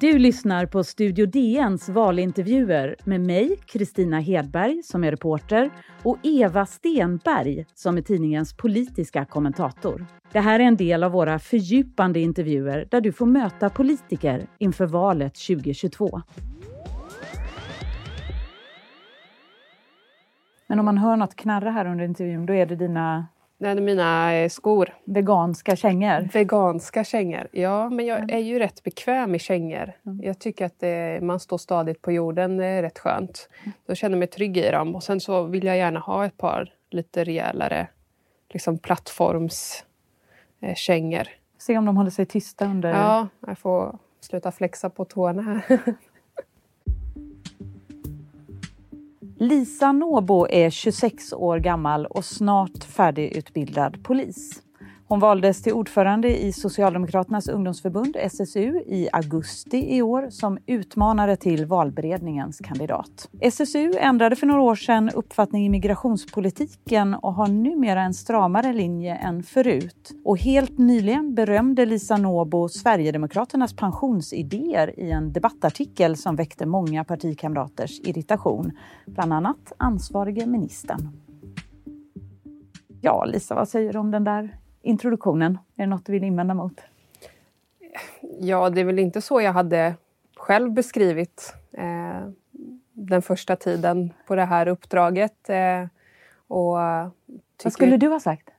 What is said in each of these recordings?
Du lyssnar på Studio DNs valintervjuer med mig, Kristina Hedberg, som är reporter och Eva Stenberg, som är tidningens politiska kommentator. Det här är en del av våra fördjupande intervjuer där du får möta politiker inför valet 2022. Men om man hör något knarra här under intervjun, då är det dina är mina eh, skor. Veganska kängor? Veganska kängor. Ja, men jag är ju rätt bekväm i kängor. Mm. Jag tycker att det, man står stadigt på jorden, det är rätt skönt. Jag känner mig trygg i dem. Och sen så vill jag gärna ha ett par lite rejälare liksom plattformskängor. Eh, Se om de håller sig tysta under... Ja, jag får sluta flexa på tårna här. Lisa Nåbo är 26 år gammal och snart färdigutbildad polis. Hon valdes till ordförande i Socialdemokraternas ungdomsförbund, SSU, i augusti i år som utmanare till valberedningens kandidat. SSU ändrade för några år sedan uppfattning i migrationspolitiken och har numera en stramare linje än förut. Och helt nyligen berömde Lisa Nåbo Sverigedemokraternas pensionsidéer i en debattartikel som väckte många partikamraters irritation, bland annat ansvarige ministern. Ja, Lisa, vad säger du om den där introduktionen? Är det något du vill invända mot? Ja, det är väl inte så jag hade själv beskrivit eh, den första tiden på det här uppdraget. Eh, och Vad skulle du ha sagt?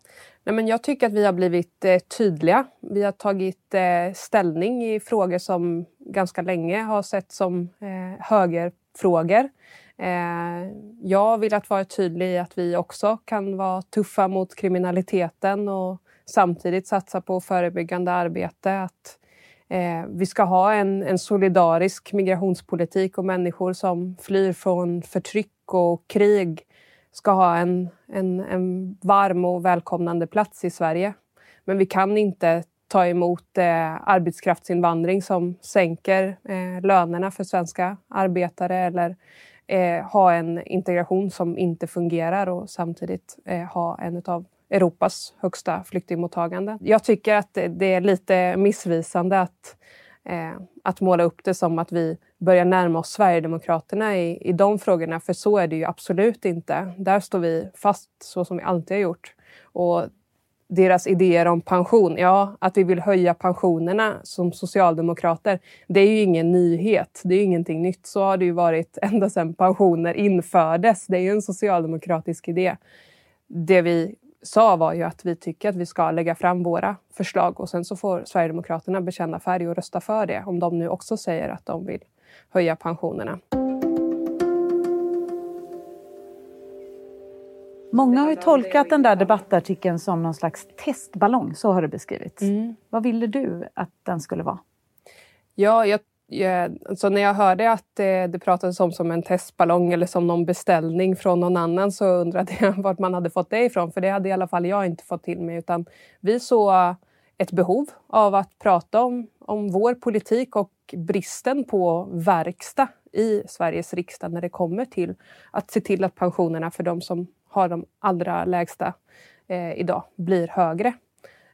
Nej, men jag tycker att vi har blivit eh, tydliga. Vi har tagit eh, ställning i frågor som ganska länge har sett som eh, högerfrågor. Eh, jag har velat vara tydlig i att vi också kan vara tuffa mot kriminaliteten och samtidigt satsa på förebyggande arbete. Att eh, vi ska ha en, en, solidarisk migrationspolitik och människor som flyr från förtryck och krig ska ha en, en, en varm och välkomnande plats i Sverige. Men vi kan inte ta emot eh, arbetskraftsinvandring som sänker eh, lönerna för svenska arbetare eller eh, ha en integration som inte fungerar och samtidigt eh, ha en av Europas högsta flyktingmottagande. Jag tycker att det är lite missvisande att, eh, att måla upp det som att vi börjar närma oss Sverigedemokraterna i, i de frågorna, för så är det ju absolut inte. Där står vi fast så som vi alltid har gjort. Och deras idéer om pension, ja, att vi vill höja pensionerna som socialdemokrater, det är ju ingen nyhet. Det är ju ingenting nytt. Så har det ju varit ända sedan pensioner infördes. Det är ju en socialdemokratisk idé. Det vi sa var ju att vi tycker att vi ska lägga fram våra förslag och sen så får Sverigedemokraterna bekänna färg och rösta för det om de nu också säger att de vill höja pensionerna. Många har ju tolkat den där debattartikeln som någon slags testballong, så har det beskrivits. Mm. Vad ville du att den skulle vara? Ja, jag Eh, så när jag hörde att eh, det, pratades om som en testballong eller som någon beställning från någon annan så undrade jag vart man hade fått det ifrån. För det hade i alla fall jag inte fått till mig. Utan vi såg ett behov av att prata om, om vår politik och bristen på verkstad i Sveriges riksdag när det kommer till att se till att pensionerna för de som har de allra lägsta eh, idag blir högre.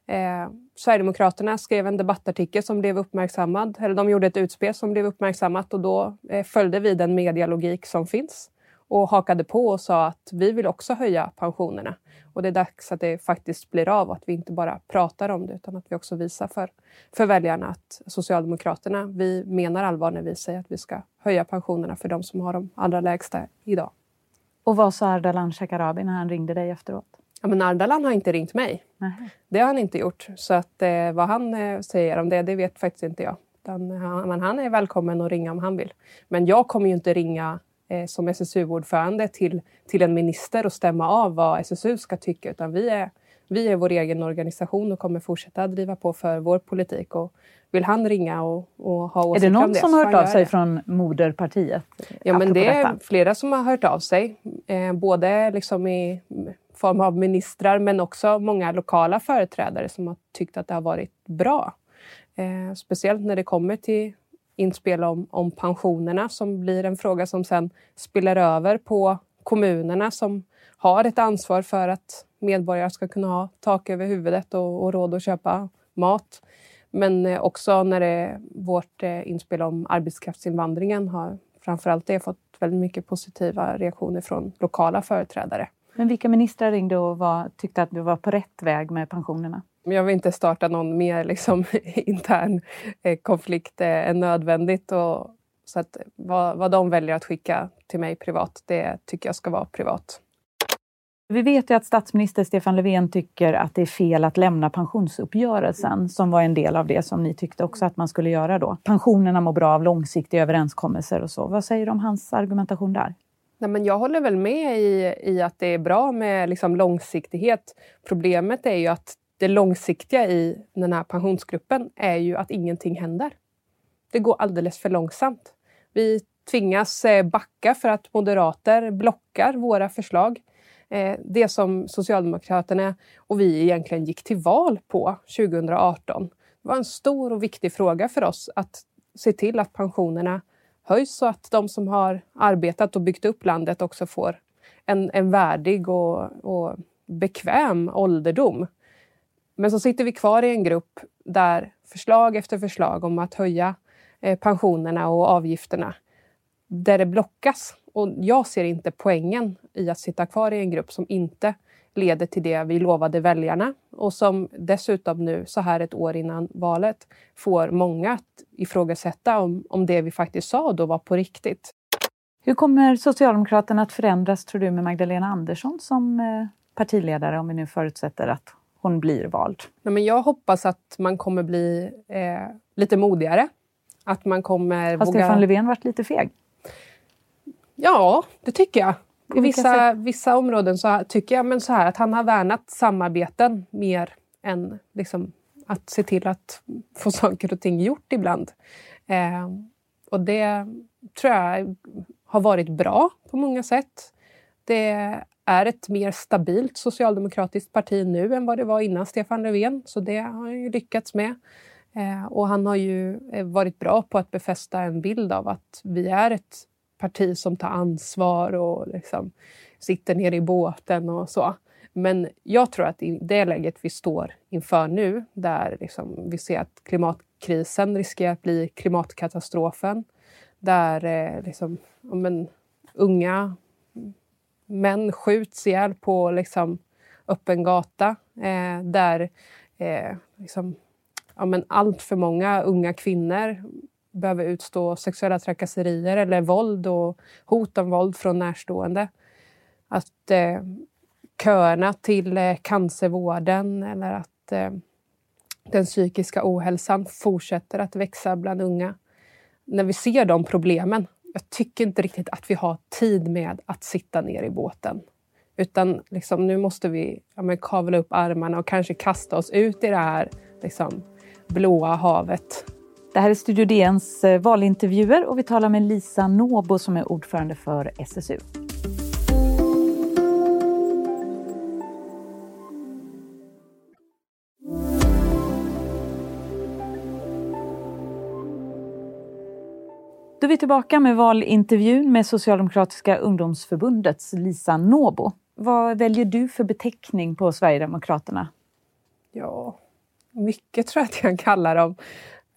Eh, Sverigedemokraterna skrev en debattartikel som blev uppmärksammad, eller de gjorde ett utspel som blev uppmärksammat och då eh, följde vi den medialogik som finns och hakade på och sa att vi vill också höja pensionerna. Och det är dags att det faktiskt blir av och att vi inte bara pratar om det utan att vi också visar för, för väljarna att Socialdemokraterna, vi menar allvar när vi säger att vi ska höja pensionerna för de som har de allra lägsta idag. Och vad sa Ardalan Shekarabi när han ringde dig efteråt? Ja, men Ardalan har inte ringt mig. Nej. Det har han inte gjort. Så att, eh, vad han eh, säger om det, det vet faktiskt inte jag. Utan, han, men han är välkommen att ringa om han vill. Men jag kommer ju inte ringa eh, som SSU-ordförande till, till en minister och stämma av vad SSU ska tycka. Utan vi är, vi är vår egen organisation och kommer fortsätta driva på för vår politik. Och vill han ringa och, och ha åsikter om det Är det någon som har hört av sig det. från moderpartiet? Ja, men det är detta? flera som har hört av sig. Eh, både liksom i form av ministrar men också många lokala företrädare som har tyckt att det har varit bra. Eh, speciellt när det kommer till inspel om, om pensionerna som blir en fråga som sen spiller över på kommunerna som har ett ansvar för att medborgare ska kunna ha tak över huvudet och, och råd att köpa mat. Men eh, också när det, vårt eh, inspel om arbetskraftsinvandringen har framförallt det fått väldigt mycket positiva reaktioner från lokala företrädare. Men vilka ministrar ringde och var, tyckte att vi var på rätt väg med pensionerna? Jag vill inte starta någon mer liksom, intern eh, konflikt än nödvändigt. Och, så att vad, vad de väljer att skicka till mig privat, det tycker jag ska vara privat. Vi vet ju att statsminister Stefan Löfven tycker att det är fel att lämna pensionsuppgörelsen som var en del av det som ni tyckte också att man skulle göra då. Pensionerna mår bra av långsiktiga överenskommelser och så. Vad säger du om hans argumentation där? Nej, men jag håller väl med i, i att det är bra med liksom långsiktighet. Problemet är ju att det långsiktiga i den här pensionsgruppen är ju att ingenting händer. Det går alldeles för långsamt. Vi tvingas eh, backa för att moderater blockar våra förslag. Eh, det som Socialdemokraterna och vi egentligen gick till val på 2018. Det var en stor och viktig fråga för oss att se till att pensionerna höjs så att de som har arbetat och byggt upp landet också får en, en värdig och, och bekväm ålderdom. Men så sitter vi kvar i en grupp där förslag efter förslag om att höja eh, pensionerna och avgifterna, där det blockas och jag ser inte poängen i att sitta kvar i en grupp som inte leder till det vi lovade väljarna och som dessutom nu, så här ett år innan valet, får många att ifrågasätta om, om det vi faktiskt sa då var på riktigt. Hur kommer Socialdemokraterna att förändras, tror du, med Magdalena Andersson som eh, partiledare, om vi nu förutsätter att hon blir vald? Nej, men jag hoppas att man kommer bli eh, lite modigare. Att man kommer Har våga... Stefan Löfven varit lite feg? Ja, det tycker jag. I vissa, vissa områden så tycker jag men så här, att han har värnat samarbeten mer än liksom, att se till att få saker och ting gjort ibland. Eh, och det tror jag har varit bra på många sätt. Det är ett mer stabilt socialdemokratiskt parti nu än vad det var innan Stefan Löfven, så det har han ju lyckats med. Eh, och han har ju varit bra på att befästa en bild av att vi är ett parti som tar ansvar och liksom sitter nere i båten och så. Men jag tror att i det läget vi står inför nu, där liksom vi ser att klimatkrisen riskerar att bli klimatkatastrofen, där eh, liksom, men, unga män skjuts ihjäl på liksom, öppen gata, eh, där eh, liksom, ja, men allt för många unga kvinnor behöver utstå sexuella trakasserier eller våld och hot om våld från närstående. Att eh, köerna till eh, cancervården eller att eh, den psykiska ohälsan fortsätter att växa bland unga. När vi ser de problemen, jag tycker inte riktigt att vi har tid med att sitta ner i båten. Utan liksom, nu måste vi ja, men, kavla upp armarna och kanske kasta oss ut i det här liksom, blåa havet det här är Studio DNs eh, valintervjuer och vi talar med Lisa Nåbo som är ordförande för SSU. Då är vi tillbaka med valintervjun med Socialdemokratiska ungdomsförbundets Lisa Nåbo. Vad väljer du för beteckning på Sverigedemokraterna? Ja, mycket tror jag att jag kallar dem.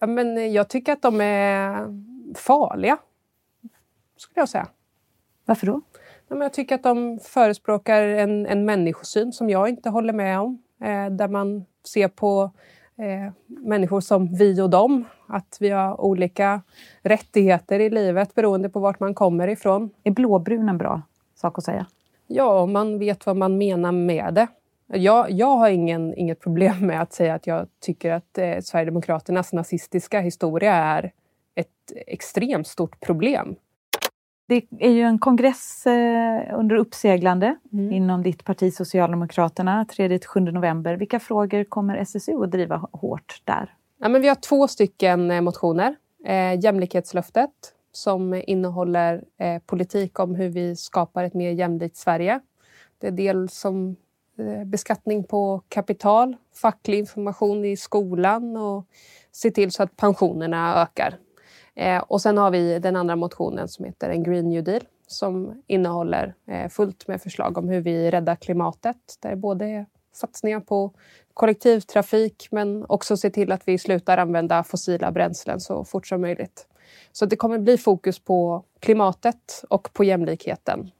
Ja, men jag tycker att de är farliga, skulle jag säga. Varför då? Ja, men jag tycker att de förespråkar en, en människosyn som jag inte håller med om. Eh, där man ser på eh, människor som vi och dem. Att vi har olika rättigheter i livet beroende på vart man kommer ifrån. Är blåbrun en bra sak att säga? Ja, om man vet vad man menar med det. Jag, jag har ingen, inget problem med att säga att jag tycker att eh, Sverigedemokraternas nazistiska historia är ett extremt stort problem. Det är ju en kongress eh, under uppseglande mm. inom ditt parti Socialdemokraterna 3-7 november. Vilka frågor kommer SSU att driva hårt där? Ja, men vi har två stycken eh, motioner. Eh, jämlikhetslöftet som innehåller eh, politik om hur vi skapar ett mer jämlikt Sverige. Det är dels som Eh, beskattning på kapital, facklig information i skolan och se till så att pensionerna ökar. Eh, och sen har vi den andra motionen som heter en Green New Deal som innehåller eh, fullt med förslag om hur vi räddar klimatet. Där både är satsningar på kollektivtrafik men också se till att vi slutar använda fossila bränslen så fort som möjligt. Så det kommer bli fokus på klimatet och på jämlikheten.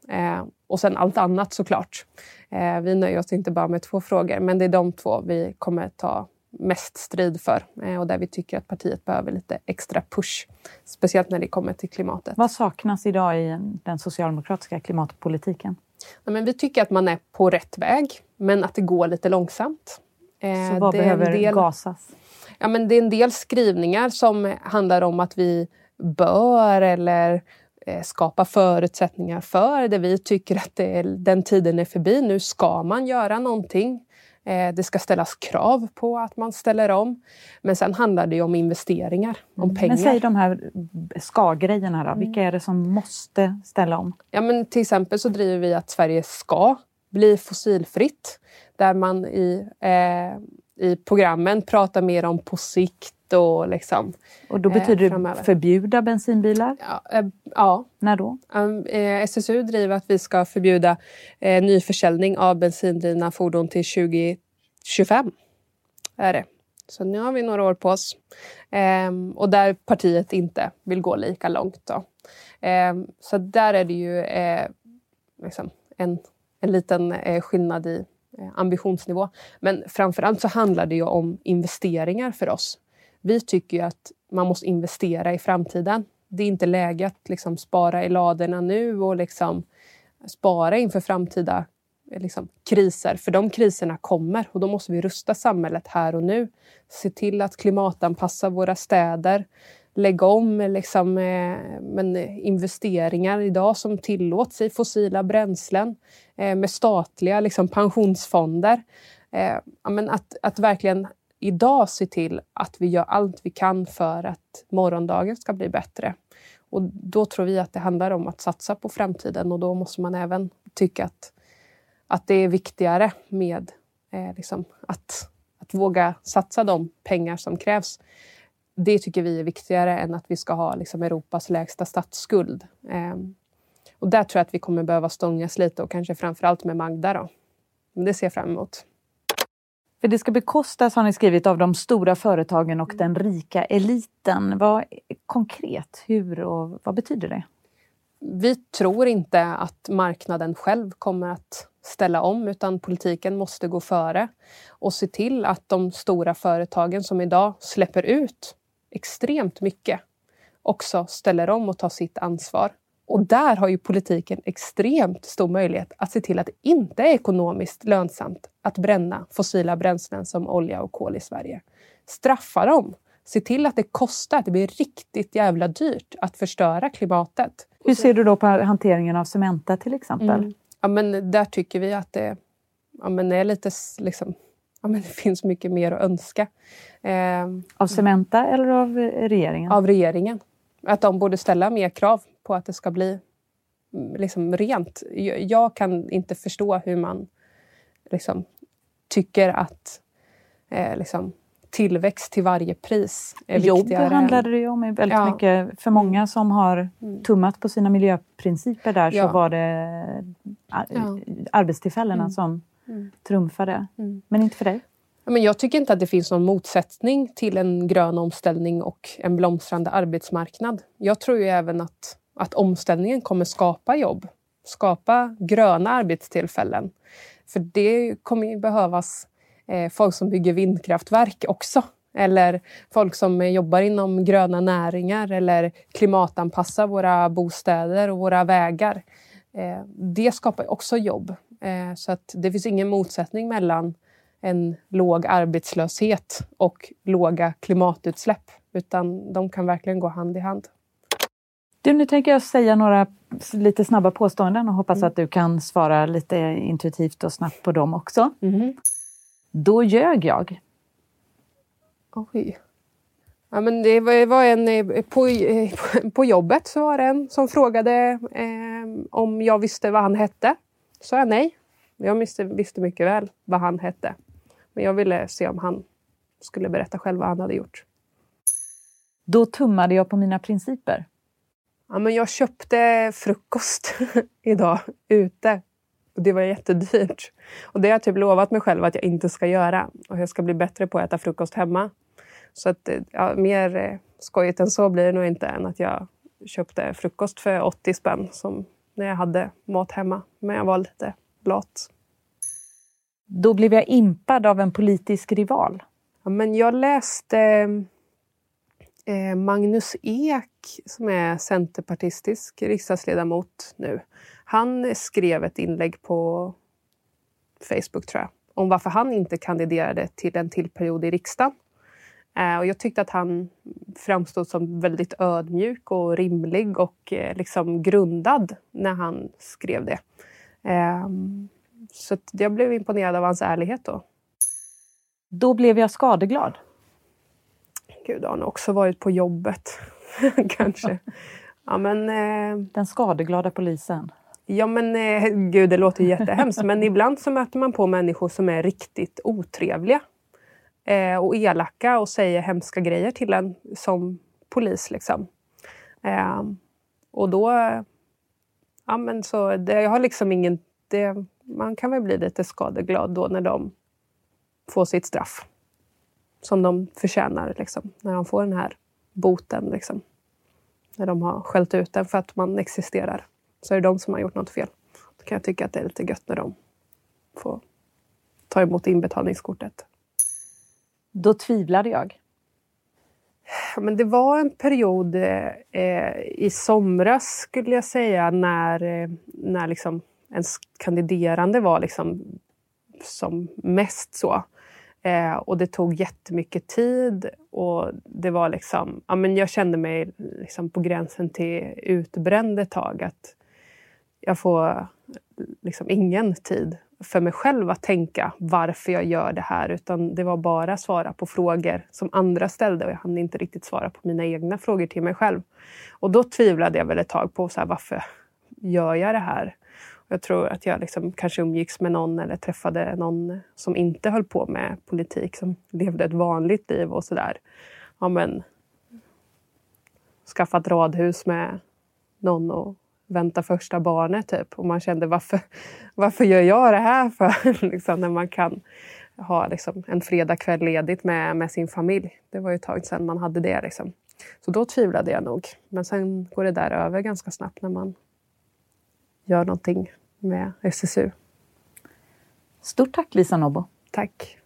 Eh, och sen allt annat såklart. Eh, vi nöjer oss inte bara med två frågor, men det är de två vi kommer ta mest strid för eh, och där vi tycker att partiet behöver lite extra push. Speciellt när det kommer till klimatet. Vad saknas idag i den socialdemokratiska klimatpolitiken? Ja, men vi tycker att man är på rätt väg, men att det går lite långsamt. Så vad behöver del, gasas? Ja, men det är en del skrivningar som handlar om att vi bör eller eh, skapa förutsättningar för det. Vi tycker att det den tiden är förbi. Nu ska man göra någonting. Eh, det ska ställas krav på att man ställer om. Men sen handlar det om investeringar, om mm. pengar. Men säg de här ska-grejerna då. Mm. Vilka är det som måste ställa om? Ja, men till exempel så driver vi att Sverige ska bli fossilfritt. Där man i, eh, i programmen pratar mer om på sikt och liksom... Och då betyder eh, det förbjuda bensinbilar? Ja. Eh, ja. När då? Um, eh, SSU driver att vi ska förbjuda eh, nyförsäljning av bensindrivna fordon till 2025. Är det. Så nu har vi några år på oss. Um, och där partiet inte vill gå lika långt. Då. Um, så där är det ju eh, liksom en, en liten eh, skillnad i eh, ambitionsnivå. Men framförallt så handlar det ju om investeringar för oss. Vi tycker ju att man måste investera i framtiden. Det är inte läge att liksom spara i ladorna nu och liksom spara inför framtida liksom, kriser. För de kriserna kommer och då måste vi rusta samhället här och nu. Se till att klimatanpassa våra städer. Lägga om liksom, eh, men eh, investeringar idag som tillåts i fossila bränslen eh, med statliga liksom, pensionsfonder. Eh, men att, att verkligen idag se till att vi gör allt vi kan för att morgondagen ska bli bättre. Och då tror vi att det handlar om att satsa på framtiden och då måste man även tycka att, att det är viktigare med eh, liksom att, att våga satsa de pengar som krävs. Det tycker vi är viktigare än att vi ska ha liksom, Europas lägsta statsskuld. Eh, och där tror jag att vi kommer behöva stångas lite och kanske framförallt med Magda. Då. Men det ser jag fram emot. För det ska bekostas, har ni skrivit, av de stora företagen och den rika eliten. Vad Konkret, hur och vad betyder det? Vi tror inte att marknaden själv kommer att ställa om utan politiken måste gå före och se till att de stora företagen som idag släpper ut extremt mycket också ställer om och tar sitt ansvar. Och där har ju politiken extremt stor möjlighet att se till att det inte är ekonomiskt lönsamt att bränna fossila bränslen som olja och kol i Sverige. Straffa dem! Se till att det kostar, att det blir riktigt jävla dyrt att förstöra klimatet. Hur ser du då på hanteringen av Cementa till exempel? Mm. Ja, men där tycker vi att det ja, men är lite liksom, ja, men det finns mycket mer att önska. Eh, av Cementa eller av regeringen? Av regeringen. Att de borde ställa mer krav på att det ska bli mm, liksom rent. Jag kan inte förstå hur man liksom, tycker att eh, liksom, tillväxt till varje pris är Jobb viktigare. Jobb handlade det ju om väldigt ja. mycket. För många som har mm. tummat på sina miljöprinciper där ja. så var det ja. arbetstillfällena mm. som mm. trumfade. Mm. Men inte för dig? Men jag tycker inte att det finns någon motsättning till en grön omställning och en blomstrande arbetsmarknad. Jag tror ju även att att omställningen kommer skapa jobb, skapa gröna arbetstillfällen. För det kommer ju behövas eh, folk som bygger vindkraftverk också. Eller folk som eh, jobbar inom gröna näringar eller klimatanpassar våra bostäder och våra vägar. Eh, det skapar också jobb. Eh, så att det finns ingen motsättning mellan en låg arbetslöshet och låga klimatutsläpp. Utan de kan verkligen gå hand i hand. Du, nu tänker jag säga några lite snabba påståenden och hoppas mm. att du kan svara lite intuitivt och snabbt på dem också. Mm. Då ljög jag. Oj. Ja, men det var en, eh, på, eh, på jobbet så var det en som frågade eh, om jag visste vad han hette. sa jag nej. Jag visste, visste mycket väl vad han hette. Men jag ville se om han skulle berätta själv vad han hade gjort. Då tummade jag på mina principer. Ja, men jag köpte frukost idag ute Och det var jättedyrt. Och det har jag typ lovat mig själv att jag inte ska göra. Och jag ska bli bättre på att äta frukost hemma. Så att, ja, mer eh, skojigt än så blir det nog inte än att jag köpte frukost för 80 spänn som när jag hade mat hemma. Men jag var lite lat. Då blev jag impad av en politisk rival. Ja, men jag läste eh, Eh, Magnus Ek som är centerpartistisk riksdagsledamot nu. Han skrev ett inlägg på Facebook tror jag om varför han inte kandiderade till en till period i riksdagen. Eh, och jag tyckte att han framstod som väldigt ödmjuk och rimlig och eh, liksom grundad när han skrev det. Så jag blev imponerad av hans ärlighet då. Då blev jag skadeglad. Gud, har han också varit på jobbet. Kanske. Ja, men, eh... Den skadeglada polisen. Ja men eh, gud, det låter jättehemskt. men ibland så möter man på människor som är riktigt otrevliga. Eh, och elaka och säger hemska grejer till en som polis. Liksom. Eh, och då... Ja, men så det, jag har liksom ingen... Det, man kan väl bli lite skadeglad då när de får sitt straff. Som de förtjänar, liksom, när de får den här boten. Liksom. När de har skällt ut den för att man existerar. Så är det de som har gjort något fel. Då kan jag tycka att det är lite gött när de får ta emot inbetalningskortet. Då tvivlade jag. Men det var en period eh, i somras, skulle jag säga, när, eh, när liksom ens kandiderande var liksom som mest så. Eh, och det tog jättemycket tid och det var liksom... Ja, men jag kände mig liksom på gränsen till utbränd ett tag. Att jag får liksom ingen tid för mig själv att tänka varför jag gör det här. Utan det var bara att svara på frågor som andra ställde och jag hann inte riktigt svara på mina egna frågor till mig själv. Och då tvivlade jag väl ett tag på så här, varför gör jag det här? Jag tror att jag liksom kanske umgicks med någon eller träffade någon som inte höll på med politik, som levde ett vanligt liv och sådär. Ja, men skaffat radhus med någon och vänta första barnet. Typ. Och man kände varför, varför gör jag det här för? liksom, när man kan ha liksom, en fredagkväll ledigt med, med sin familj. Det var ju ett tag sedan man hade det. Liksom. Så då tvivlade jag nog. Men sen går det där över ganska snabbt när man gör någonting med SSU. Stort tack Lisa Nobbo. Tack.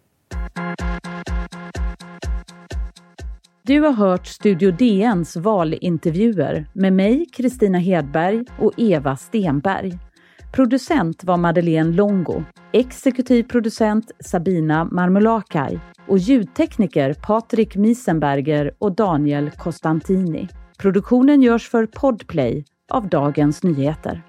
Du har hört Studio DNs valintervjuer med mig, Kristina Hedberg och Eva Stenberg. Producent var Madeleine Longo, exekutiv producent Sabina Marmulakai och ljudtekniker Patrik Miesenberger och Daniel Costantini. Produktionen görs för Podplay av Dagens Nyheter.